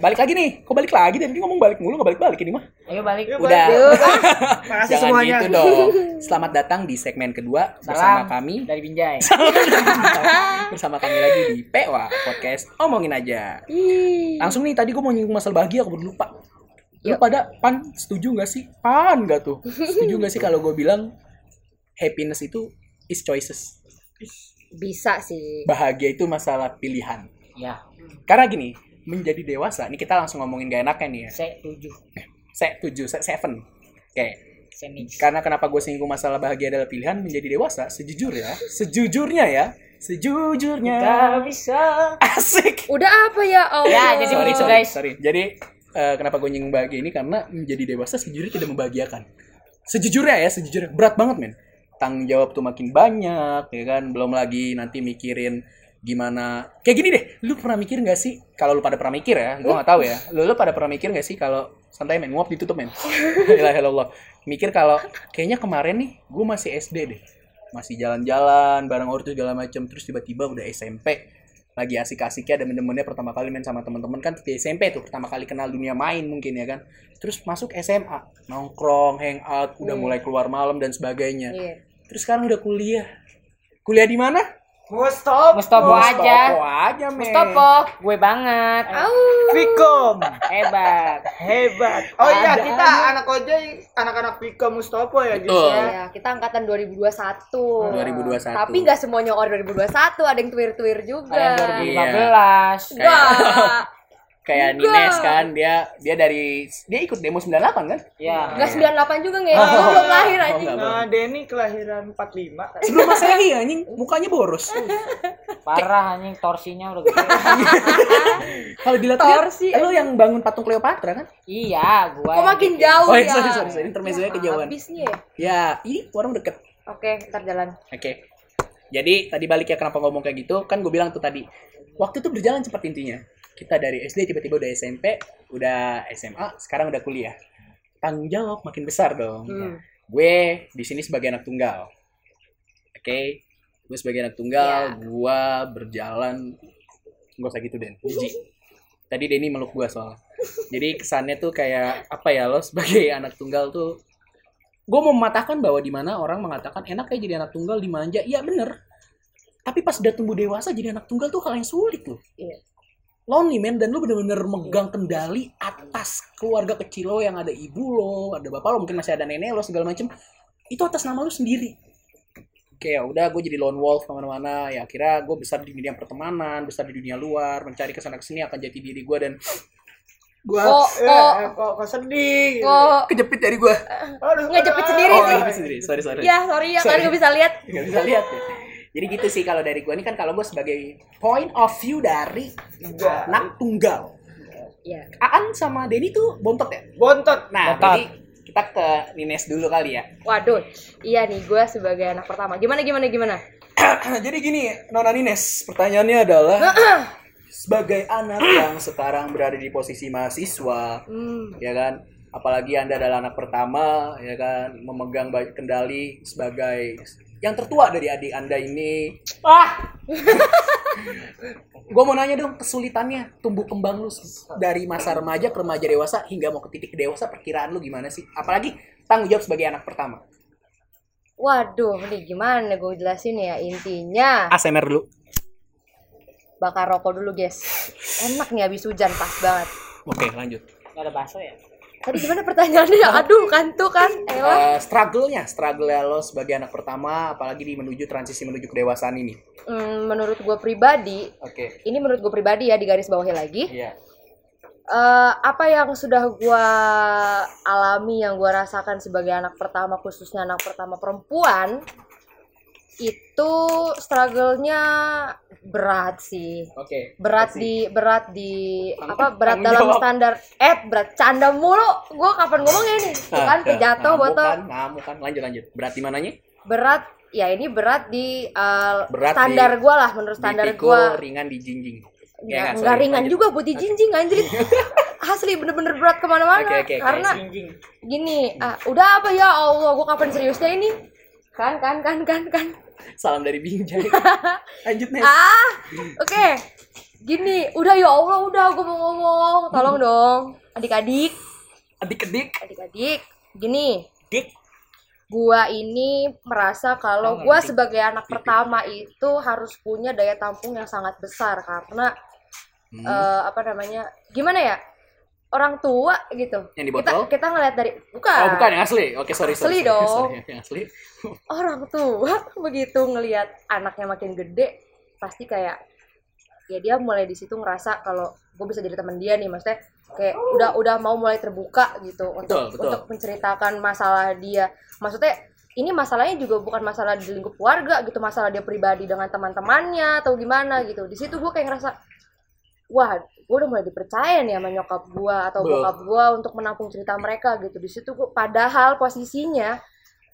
Balik lagi nih. Kok balik lagi? Dan dia ngomong balik mulu, nggak balik-balik ini mah. Ayo balik. Udah. Yuk, <laughs> Makasih Jangan semuanya. gitu dong. <laughs> Selamat datang di segmen kedua bersama Salam kami. dari Binjai. <laughs> bersama kami lagi di PWA Podcast Omongin Aja. Ih. Langsung nih tadi gue mau nyinggung masalah bahagia aku lupa. Lu Yuk. pada pan setuju nggak sih? Pan nggak tuh? Setuju nggak sih kalau gue bilang happiness itu is choices. Bisa sih. Bahagia itu masalah pilihan. Ya, Karena gini, menjadi dewasa, ini kita langsung ngomongin gak enaknya nih ya. saya tujuh. Saya tujuh, saya seven. Oke, Saya mix. karena kenapa gue singgung masalah bahagia adalah pilihan menjadi dewasa, sejujurnya, sejujurnya ya, sejujurnya. Gak bisa. Asik. Udah apa ya Allah? Ya, jadi sorry, begitu, sorry, guys. sorry. Jadi eh, kenapa gue nyinggung bahagia ini karena menjadi dewasa sejujurnya tidak membahagiakan. Sejujurnya ya, sejujurnya berat banget men. Tanggung jawab tuh makin banyak, ya kan. Belum lagi nanti mikirin gimana. Kayak gini deh, lu pernah mikir nggak sih? Kalau lu pada pernah mikir ya, gue nggak tahu ya. Lu, lu pada pernah mikir nggak sih kalau santai men, nguap ditutup men. <laughs> Allah. Mikir kalau kayaknya kemarin nih, gue masih SD deh. Masih jalan-jalan bareng ortu segala macam terus tiba-tiba udah SMP lagi asik-asiknya ada temen-temennya pertama kali main sama teman-teman kan di SMP tuh pertama kali kenal dunia main mungkin ya kan terus masuk SMA nongkrong hangout udah Hmm. mulai keluar malam dan sebagainya Iya. terus sekarang udah kuliah kuliah di mana Mustop. Mustopo aja. Mustopo aja men Mustopo, gue banget. Au. Vicom. Hebat. Hebat. Oh iya, kita anak ojek, anak-anak Vicom Mustopo ya guys Betul. ya. Iya, kita angkatan 2021. 2021 Tapi nggak semuanya orang 2021, ada yang tuir-tuir juga. Ada yang Iya. 2015. Enggak. <laughs> kayak Enggak. Nines kan dia dia dari dia ikut demo 98 kan Ya. Enggak 98 juga nggak? Oh. Lu belum lahir Oh, anjing. enggak. Nah, Denny kelahiran 45. sebelum masehi anjing mukanya boros Parah anjing torsinya udah gede. <laughs> kalau dilihat Torsi, lo yang bangun patung Cleopatra kan iya, gua. Kok makin bikin. jauh oh ya? iya sorry sorry sorry intermezzonya kejauhan Habis nih ya. ya ini orang deket Oke, ntar jalan. Oke. Jadi tadi balik ya kenapa ngomong kayak gitu, kan gue bilang tuh tadi, waktu itu berjalan cepat intinya. Kita dari SD tiba-tiba udah SMP, udah SMA, sekarang udah kuliah. Tanggung jawab makin besar dong. Hmm. Gue di sini sebagai anak tunggal. Oke. Gue sebagai anak tunggal, gue berjalan gak usah gitu Den. Jijik. Tadi Denny meluk gue soalnya. Jadi kesannya tuh kayak apa ya lo sebagai <laughs> anak tunggal tuh gue mau mematahkan bahwa di mana orang mengatakan enak kayak jadi anak tunggal dimanja iya bener tapi pas udah tumbuh dewasa jadi anak tunggal tuh hal yang sulit loh Iya. Lonely man dan lu bener-bener megang kendali atas keluarga kecil lo yang ada ibu lo ada bapak lo mungkin masih ada nenek lo segala macem itu atas nama lu sendiri Oke ya udah gue jadi lone wolf ke mana-mana ya akhirnya gue besar di dunia pertemanan besar di dunia luar mencari ke sana ke sini akan jati diri gue dan Gua Kok- ya, kok, kok sedih. gitu. Kok kejepit dari gue Aduh, ngejepit sendiri oh sih? sendiri sorry sorry Ya, sorry ya, Sorry. kalian nggak bisa lihat. nggak bisa lihat ya. Jadi gitu sih kalau dari gue ini kan kalau gue sebagai point of view dari Enggak. anak tunggal. Iya. Aan sama Denny tuh bontot ya. Bontot. Nah, Bontot. berarti kita ke Nines dulu kali ya. Waduh, iya nih gue sebagai anak pertama. Gimana gimana gimana? <clears throat> Jadi gini, Nona Nines, pertanyaannya adalah <clears throat> sebagai anak yang sekarang berada di posisi mahasiswa, Hmm, ya kan? Apalagi Anda adalah anak pertama, ya kan, memegang kendali sebagai yang tertua dari adik Anda ini. Ah. <laughs> Gue mau nanya dong kesulitannya tumbuh kembang lu dari masa remaja ke remaja dewasa hingga mau ke titik dewasa perkiraan lu gimana sih? Apalagi tanggung jawab sebagai anak pertama. Waduh, nih gimana gue jelasin ya intinya ASMR dulu. bakar rokok dulu guys. Enak nih habis hujan pas banget. Oke, lanjut. Gak ada bakso ya? Tadi gimana pertanyaannya? Aduh, kantuk kan? Eh, struggle-nya, struggle lo sebagai anak pertama, apalagi di menuju transisi menuju kedewasaan ini. Hmm, menurut gue pribadi, Oke. ini menurut gue pribadi ya di garis bawahi lagi. Iya. eh apa yang sudah gue alami, yang gue rasakan sebagai anak pertama, khususnya anak pertama perempuan, itu struggle-nya berat sih. Oke. Berat Kasih. di berat di Tanggung- apa berat dalam jawab. standar eh berat canda mulu. Gue kapan ngomongnya nih? <laughs> Tuh Ah, kan kejatuh botol. Kan, ngamuk kan. Lanjut lanjut. Berat di mananya? Berat ya ini berat di eh, Berat standar di- gue lah menurut standar Dipikul, gue. ringan di jinjing. Ya, nggak nggak, nggak sorry, ringan lanjut. juga buat dijinjing anjir <laughs> asli bener-bener berat ke mana-mana oke, oke. karena gini ah udah apa ya Allah gue kapan seriusnya ini kan kan kan kan kan Salam dari Binjai. <laughs> Lanjut Nes. ah oke gini udah ya Allah udah gue mau ngomong tolong dong adik-adik Adik-adik. adik-adik gini Dik. gua ini merasa kalau Oh, gua sebagai anak pertama itu harus punya daya tampung yang sangat besar karena Hmm. eh, apa namanya gimana ya orang tua gitu Yang di kita botol? kita ngeliat dari bukan, Oh bukan yang asli. Oke sorry sorry. Asli sorry, dong. sorry. Yang asli. <laughs> orang tua begitu ngelihat anaknya makin gede pasti kayak ya dia mulai di situ ngerasa kalau gue bisa jadi teman dia nih maksudnya kayak udah udah mau mulai terbuka gitu Betul, untuk betul. untuk menceritakan masalah dia maksudnya ini masalahnya juga bukan masalah di lingkup keluarga gitu masalah dia pribadi dengan teman-temannya atau gimana gitu di situ gue kayak ngerasa wah gue udah mulai dipercaya nih sama nyokap gue atau Betul. bokap gue untuk menampung cerita mereka gitu di situ gue padahal posisinya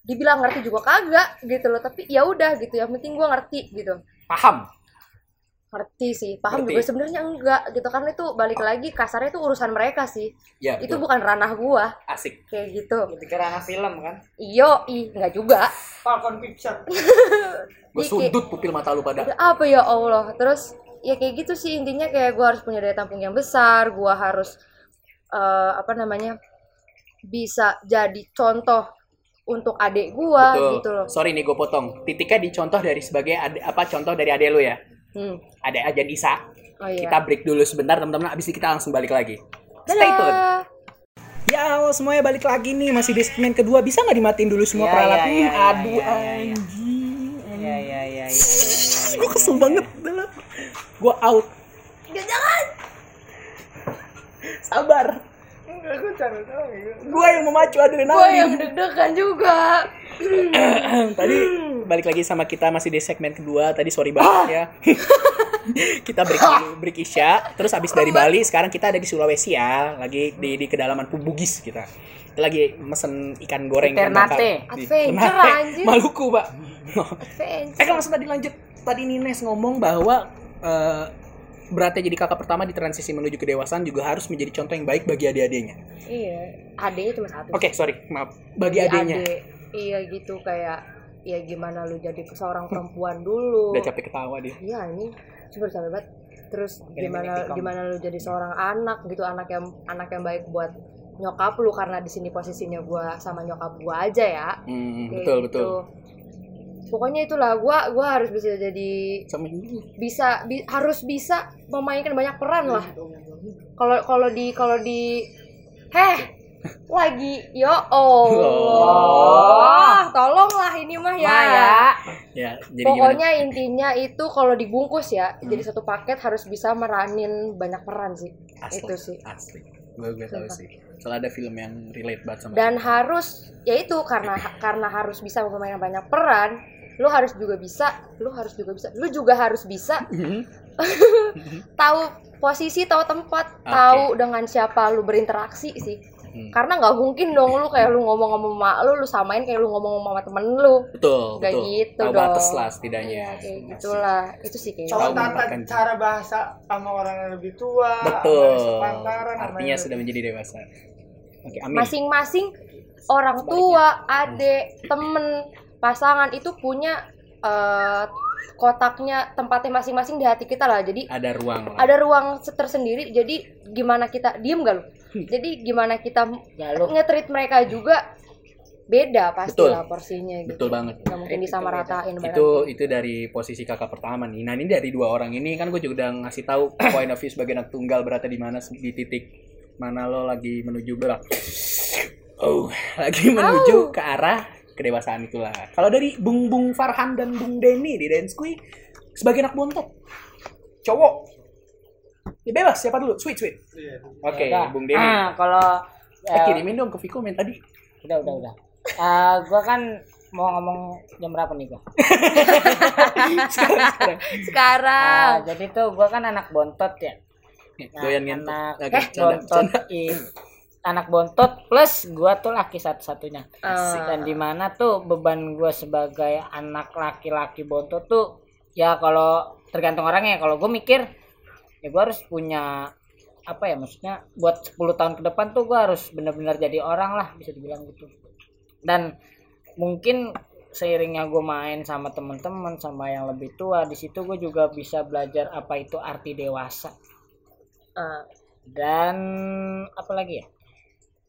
dibilang ngerti juga kagak gitu loh tapi ya udah gitu yang penting gue ngerti gitu Paham. ngerti sih paham Ngerti. juga sebenarnya enggak gitu kan itu balik lagi kasarnya itu urusan mereka sih Ya itu betul. bukan ranah gua Asik. kayak gitu Lebih ke ranah film kan. iyo ih enggak juga Falcon Picture. <laughs> Gue sudut pupil mata lu pada. Udah apa ya Allah terus ya kayak gitu sih intinya kayak gua harus punya daya tampung yang besar gua harus eh, apa namanya bisa jadi contoh untuk adik gua Betul. gitu loh Sorry nih gue potong. Titiknya dicontoh dari sebagai ade- apa contoh dari adek lu ya. hmm. Ada Ajan Isa. oh iya Kita break dulu sebentar teman-teman. Abis itu kita langsung balik lagi. Stay tune. Ya halo semuanya balik lagi nih masih di segmen kedua bisa nggak dimatiin dulu semua Ya, peralatan? ya, ya, ya, Aduh ya, ya, ya. anjing. Iya iya iya iya. Gue kesel banget. Gue out. jangan Sabar. Enggak, gue ya. Gue yang memacu adrenalin. gua yang deg-degan juga <clears throat> Tadi balik lagi sama kita masih di segmen kedua. Tadi sorry banget ya. <laughs> kita break dulu, break Isya. Terus habis dari Bali, sekarang kita ada di Sulawesi ya. Lagi di, di kedalaman Bugis kita. Kita lagi mesen ikan goreng. Ternate. di- Ternate. Maluku, Pak. <laughs> Eh, kalau langsung tadi lanjut. Tadi Nines ngomong bahwa eh, beratnya jadi kakak pertama di transisi menuju kedewasaan juga harus menjadi contoh yang baik bagi adik-adiknya. Iya, adeknya cuma satu. Oke, sorry, maaf. Bagi adiknya. adek. Iya gitu kayak ya gimana lu jadi seorang perempuan dulu. Udah capek ketawa dia. Iya ini super capek banget. Terus Gini-gini gimana gimana lu jadi seorang anak gitu anak yang anak yang baik buat nyokap lu karena di sini posisinya gua sama nyokap gua aja ya. Hmm, Kayak betul, gitu. betul. Pokoknya itulah gua gua harus bisa jadi bisa bi- harus bisa memainkan banyak peran lah. Kalau kalau di kalau di heh lagi yo Allah tolonglah ini mah ya. Maya. Ya, jadi gimana? Pokoknya intinya itu kalau dibungkus ya, Hmm. jadi satu paket harus bisa meranin banyak peran sih. Asli, Itu sih. Asli. Gue gue tahu sih. Soalnya ada film yang relate banget sama Dan harus ya itu karena karena harus bisa memainkan banyak peran, lu harus juga bisa, lu harus juga bisa, lu juga harus bisa Mhm. <laughs> tahu posisi, tahu tempat, Oke. tahu dengan siapa lu berinteraksi sih. Hmm. Karena nggak mungkin dong lu kayak lu ngomong sama mak lu, lu samain kayak lu ngomong sama temen lu. Betul, Kayak betul. gitu Tahu dong. batas lah setidaknya. Iya, kayak gitulah. Itu sih kayak Tahu Contoh tata cara bahasa sama orang yang lebih tua, Betul. Artinya yang sudah menjadi dewasa. Oke, amin. masing-masing orang tua, adik, temen, pasangan itu punya eh, kotaknya tempatnya masing-masing di hati kita lah. Jadi Ada ruang. lah. ada ruang tersendiri. Jadi gimana kita diem gak lu? Jadi gimana kita lu nge-treat mereka juga beda pasti Betul. lah porsinya gitu. Betul banget. Gak mungkin disamaratain itu itu dari posisi kakak pertama nih. Nah ini dari dua orang ini kan gue juga udah ngasih tahu <clears throat> point of view sebagai anak tunggal berada di mana di titik mana lo lagi menuju belak. <sniffs> Oh, lagi menuju ke arah kedewasaan itulah. Kalau dari Bung Bung Farhan dan Bung Denny di Dance Kui sebagai anak bontot, cowok, ya bebas siapa dulu, sweet sweet. Iya. Oke, Udah. Bung Denny. Ah, kalau Eh, eh, kirimin dong ke Viko men tadi. udah udah udah. Eh, gua kan mau ngomong jam berapa nih gua? sekarang, <laughs> sekarang. Sekarang Ah, jadi tuh gua kan anak bontot ya. Nah, Doyan anak eh, bontot canda. Anak bontot plus gua tuh laki satu-satunya. eh, Dan di mana tuh beban gua sebagai anak laki-laki bontot tuh ya kalau tergantung orangnya. Kalau gue mikir ya gue harus punya apa ya maksudnya buat 10 tahun ke depan tuh gue harus benar-benar jadi orang lah bisa dibilang gitu. Dan mungkin seiringnya gue main sama teman-teman sama yang lebih tua di situ gue juga bisa belajar apa itu arti dewasa. Ah, dan apa lagi ya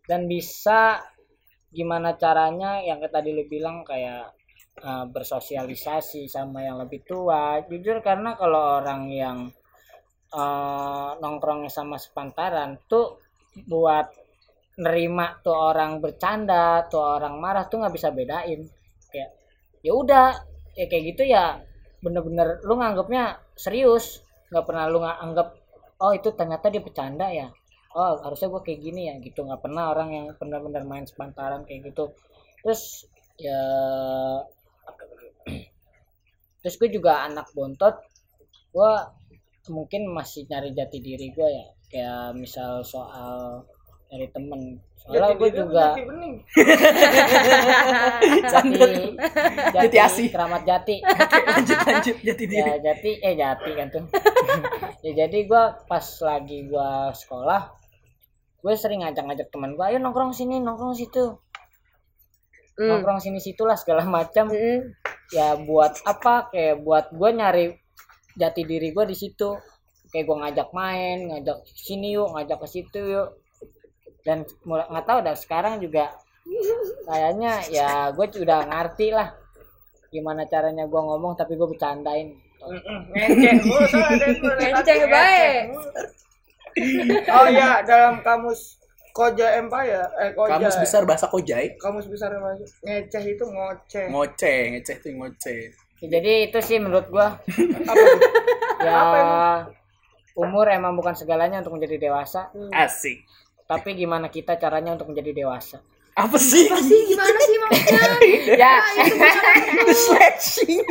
dan bisa gimana caranya yang tadi lu bilang kayak eh, bersosialisasi sama yang lebih tua. Jujur karena kalau orang yang eh, nongkrongnya sama sepantaran tuh buat nerima tuh orang bercanda tuh orang marah tuh nggak bisa bedain. Kayak ya udah. Ya kayak gitu ya bener-bener lu nganggapnya serius. Nggak pernah lu nggak anggap oh itu ternyata dia bercanda ya oh harusnya gue kayak gini ya gitu. Nggak pernah orang yang benar-benar main sepantaran kayak gitu. Terus ya <clears throat> terus gue juga anak bontot. Gue mungkin masih nyari jati diri gue ya. Kayak misal soal dari temen. Soalnya gue juga Jati bening. <laughs> jati Jati asih. keramat jati. <laughs> Lanjut lanjut. Jadi diri. ya jati. Eh jati kan tuh. <laughs> Ya jadi gua pas lagi gua sekolah gue sering ngajak-ngajak teman gua ayo nongkrong sini nongkrong situ. Mm, nongkrong sini situ lah segala macam. Mm, ya buat apa? Kayak buat gue nyari jati diri gue di situ. Kayak gue ngajak main ngajak sini yuk ngajak ke situ yuk. Dan mulai nggak tahu dah sekarang juga kayaknya ya gue udah ngerti lah gimana caranya gue ngomong tapi gue bercandain. Ngeceh tadi <laughs> baik. Oh iya, dalam kamus Koja Empire, eh Koja. kamus besar bahasa kojai Kamus besar apa? Ngeceh itu ngoceh. ngoceh ngeceh tuh ngoceh. Ya, jadi itu sih menurut gue Apa ya Apa umur emang bukan segalanya untuk menjadi dewasa. Asik. Tapi gimana kita caranya untuk menjadi dewasa apa sih Apa sih gimana sih maksudnya? <laughs> ya The sledging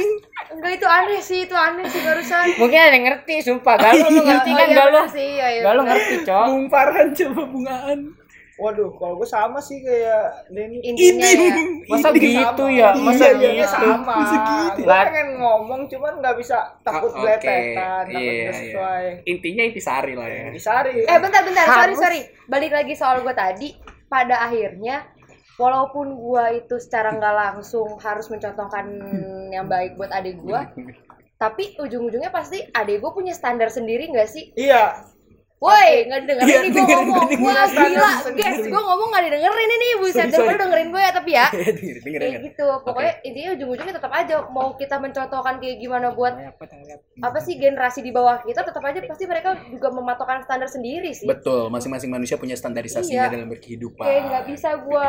Enggak itu aneh sih, itu aneh sih barusan. mungkin ada yang ngerti sumpah galuh lu ngerti kan iya, galuh iya, iya, galuh ngerti cok Bumparan coba bungaan Waduh, kalau gue sama sih kayak Denny. Intinya ya. masa Ini gitu Sama. ya masa Iya, iya, gitu sama. Masa gitu? Gue pengen ngomong cuman nggak bisa takut Oh, oke. belepetan, takut Iya, iya. sesuai. intinya intisari lah ya Disari. Eh bentar bentar, sorry sorry. Balik lagi soal gue tadi. Pada akhirnya, walaupun gua itu secara nggak langsung harus mencontohkan yang baik buat adik gua, tapi ujung-ujungnya pasti adik gua punya standar sendiri nggak sih? Iya. Woi, nggak didengerin Iya, nih gue dengerin, ngomong. dengerin. Wah, gila, guys. Gue ngomong nggak didengerin ini. Buset, Sorry, sorry. dengerin gue ya, tapi ya. <laughs> denger denger Kayak gitu. Pokoknya intinya ujung-ujungnya tetap aja mau kita mencontohkan kayak gimana buat apa sih generasi di bawah kita tetap aja pasti mereka juga mematokkan standar sendiri sih. betul masing-masing manusia punya standarisasinya Iya. dalam berkehidupan Kayak nggak bisa gua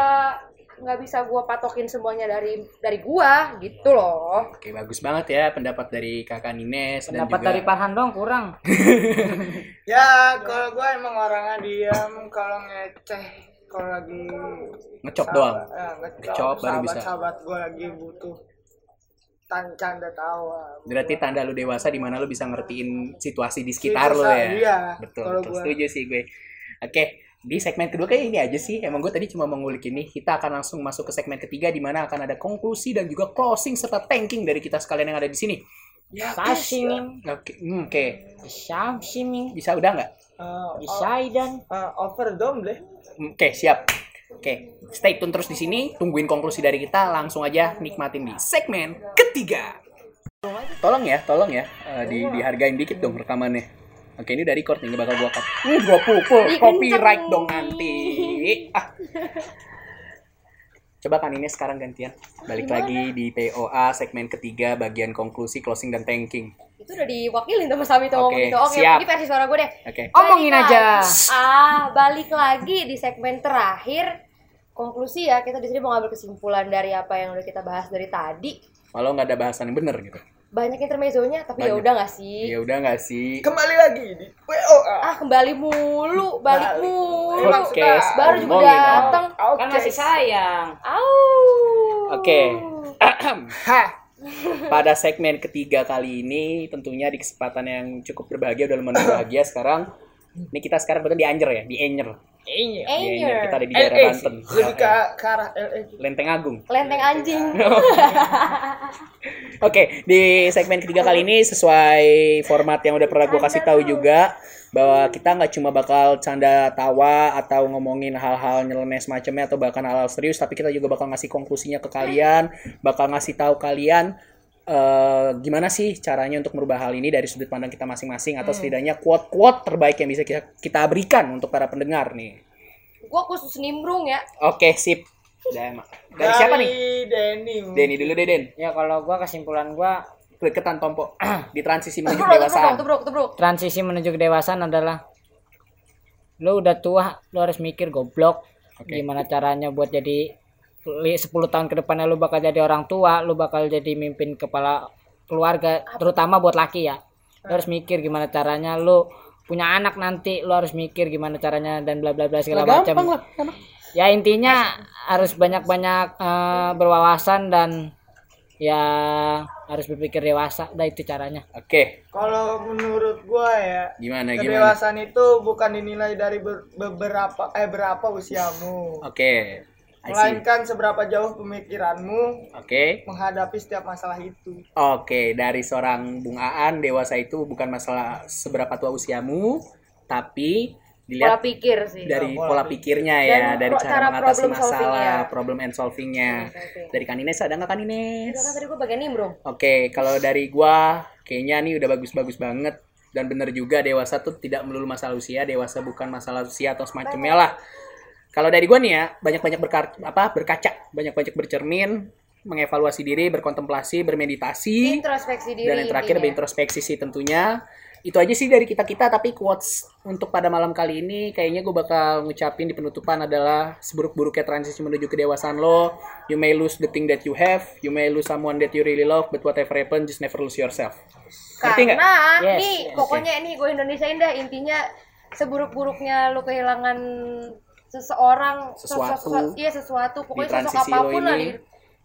nggak bisa gua patokin semuanya dari dari gua gitu loh. Oke, bagus banget ya pendapat dari Kakak Nines dan pendapat juga dari Farhan dong kurang <laughs> Ya, kalau gue emang orangnya diam, kalau ngeceh, kalau lagi ngecop doang. Ya, ngecop, Ngecop baru bisa. Sahabat gue lagi butuh tan canda tawa. Berarti tanda lu dewasa di mana lu bisa ngertiin situasi di sekitar lu Situasi, ya. iya, betul, kalau betul. gua. Setuju sih gue. Oke, di segmen kedua kayak ini aja sih. Emang gue tadi cuma mengulik ini. Kita akan langsung masuk ke segmen ketiga di mana akan ada konklusi dan juga closing serta tanking dari kita sekalian yang ada di sini. Ya, sashimi Oke, hmm, oke. sashimi Bisa udah nggak? uh, isaidan uh, overdome deh. Hmm, Oke, siap. Oke, stay tune terus di sini. Tungguin konklusi dari kita. Langsung aja nikmatin di segmen ketiga. Tolong ya, tolong ya. Eh, di dihargain dikit dong rekamannya. Oke, ini udah record nih, nggak bakal gua cut. Hmm, gua pukul. Copyright dong nanti. Ah. Coba kan ini sekarang gantian. Balik lagi di POA segmen ketiga bagian konklusi, closing dan tanking. Itu udah diwakilin sama Sami tuh ngomong Oke, gitu. Oke, siap. ini versi suara gue deh. Oke. omongin Balik aja. Ah, balik lagi di segmen terakhir. Konklusi ya, kita di sini mau ngambil kesimpulan dari apa yang udah kita bahas dari tadi. Walau nggak ada bahasan yang bener gitu. Banyak intermezzonya, tapi ya udah nggak sih? Ya udah nggak sih? Kembali lagi di WOA. Ah, kembali mulu, balik Balik. mulu. Suka. Baru juga datang. Oke. kan masih sayang Au. Oke. Hah. <clears throat> Pada segmen ketiga kali ini tentunya di kesempatan yang cukup berbahagia udah lumayan berbahagia sekarang. Ini kita sekarang betul di Anyer ya, di Anyer. Iya. Iya, iya, Anyer. kita ada di daerah LA sih. Banten. Lebih ke, <laughs> ke arah LA gitu. Lenteng Agung. Lenteng anjing. <laughs> Oke, di segmen ketiga kali ini sesuai format yang udah pernah gue kasih tahu juga bahwa kita nggak cuma bakal canda tawa atau ngomongin hal-hal nyeleneh semacamnya atau bahkan hal-hal serius, tapi kita juga bakal ngasih konklusinya ke kalian, bakal ngasih tahu kalian eh, gimana sih caranya untuk merubah hal ini dari sudut pandang kita masing-masing atau setidaknya quote-quote terbaik yang bisa kita, kita berikan untuk para pendengar nih. Gua khusus nimbrung ya. Oke, sip. Dan, dari siapa nih? Denny. Denny dulu deh, Den. Ya kalau gua kesimpulan gua Deketan Tompo <clears throat> di transisi menuju tubruk, kedewasaan. tubruk, tubruk. transisi menuju kedewasaan adalah lu udah tua lu harus mikir goblok Oke. gimana caranya buat jadi 10 tahun ke depannya lu bakal jadi orang tua lu bakal jadi mimpin kepala keluarga terutama buat laki ya lu harus mikir gimana caranya lu punya anak nanti lu harus mikir gimana caranya dan bla bla bla segala macam gampang lah. Gampang. ya intinya harus banyak-banyak eh, berwawasan dan ya harus berpikir dewasa dah itu caranya Oke, Kalau menurut gua ya, gimana gimana? kedewasaan itu bukan dinilai dari ber- beberapa eh berapa usiamu, Oke. See. Melainkan seberapa jauh pemikiranmu Oke. menghadapi setiap masalah itu. Oke, dari seorang Bung Aan, dewasa itu bukan masalah seberapa tua usiamu, tapi Pola dilihat pikir sih. dari pola pola pikirnya ya, Dan dari pro- cara, cara mengatasi problem masalah, problem and solvingnya. Oke. Dari Kanines ada nggak Kanines? Itu kan tadi gua bagian nimbrung. Oke, kalau dari gua kayaknya nih udah bagus-bagus banget dan bener juga dewasa tuh tidak melulu masalah usia, dewasa bukan masalah usia atau semacamnya lah. Kalau dari gua nih ya, banyak-banyak berka- apa berkaca, banyak-banyak bercermin, mengevaluasi diri, berkontemplasi, bermeditasi, Introspeksi diri. dan yang terakhir intinya. berintrospeksi sih tentunya. Itu aja sih dari kita-kita, tapi quotes untuk pada malam kali ini kayaknya gue bakal ngucapin di penutupan adalah seburuk-buruknya transisi menuju kedewasaan lo. You may lose the thing that you have, you may lose someone that you really love, but whatever happen, just never lose yourself. Karena Yes, nih yes. pokoknya ini gue Indonesiain dah intinya seburuk-buruknya lu kehilangan seseorang Sesuatu. sesu- iya sesuatu pokoknya sosok apa pun lah di-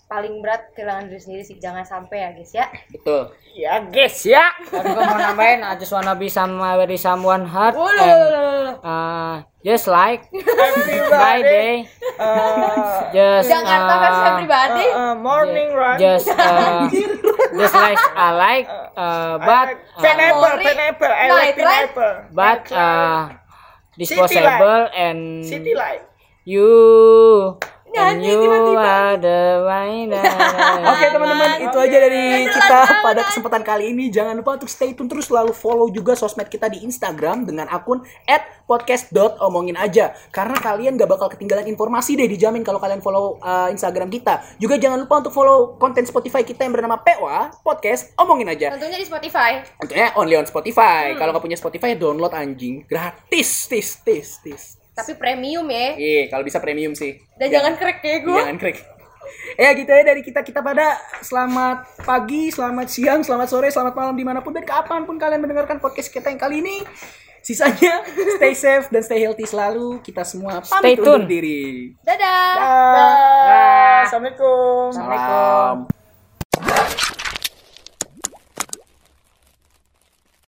paling berat kehilangan diri sendiri sih jangan sampai ya guys ya Betul. Ya guys ya. Tapi gue mau nambahin I just wanna be somebody someone hard and uh, just like Everybody. Friday uh, just Jakarta versi uh, pribadi uh, uh, morning run. just uh, <laughs> just like I like uh, but uh, pineapple, pineapple, I like pineapple. but uh, disposable and City light. you Nyanyi tiba-tiba. <laughs> Oke teman-teman, itu aja dari kita pada kesempatan kali ini. Jangan lupa untuk stay tune terus selalu follow juga sosmed kita di Instagram dengan akun @podcast.omongin aja. Karena kalian gak bakal ketinggalan informasi deh dijamin kalau kalian follow uh, Instagram kita. Juga jangan lupa untuk follow konten Spotify kita yang bernama PWA Podcast Omongin aja. tentunya di Spotify Tentunya only on Spotify. Kalau nggak punya Spotify download anjing gratis, tis tis tis. Tapi premium ya Iya, kalau bisa premium sih. dan jangan crack kayak gue Jangan krik. Ya gitu ya dari kita kita pada selamat pagi, selamat siang, selamat sore, selamat malam di mana pun dan kapan pun kalian mendengarkan podcast kita yang kali ini. Sisanya <laughs> stay safe dan stay healthy selalu. Kita semua Stay pamit undur tune. diri. dadah Dah. Assalamualaikum. Salam.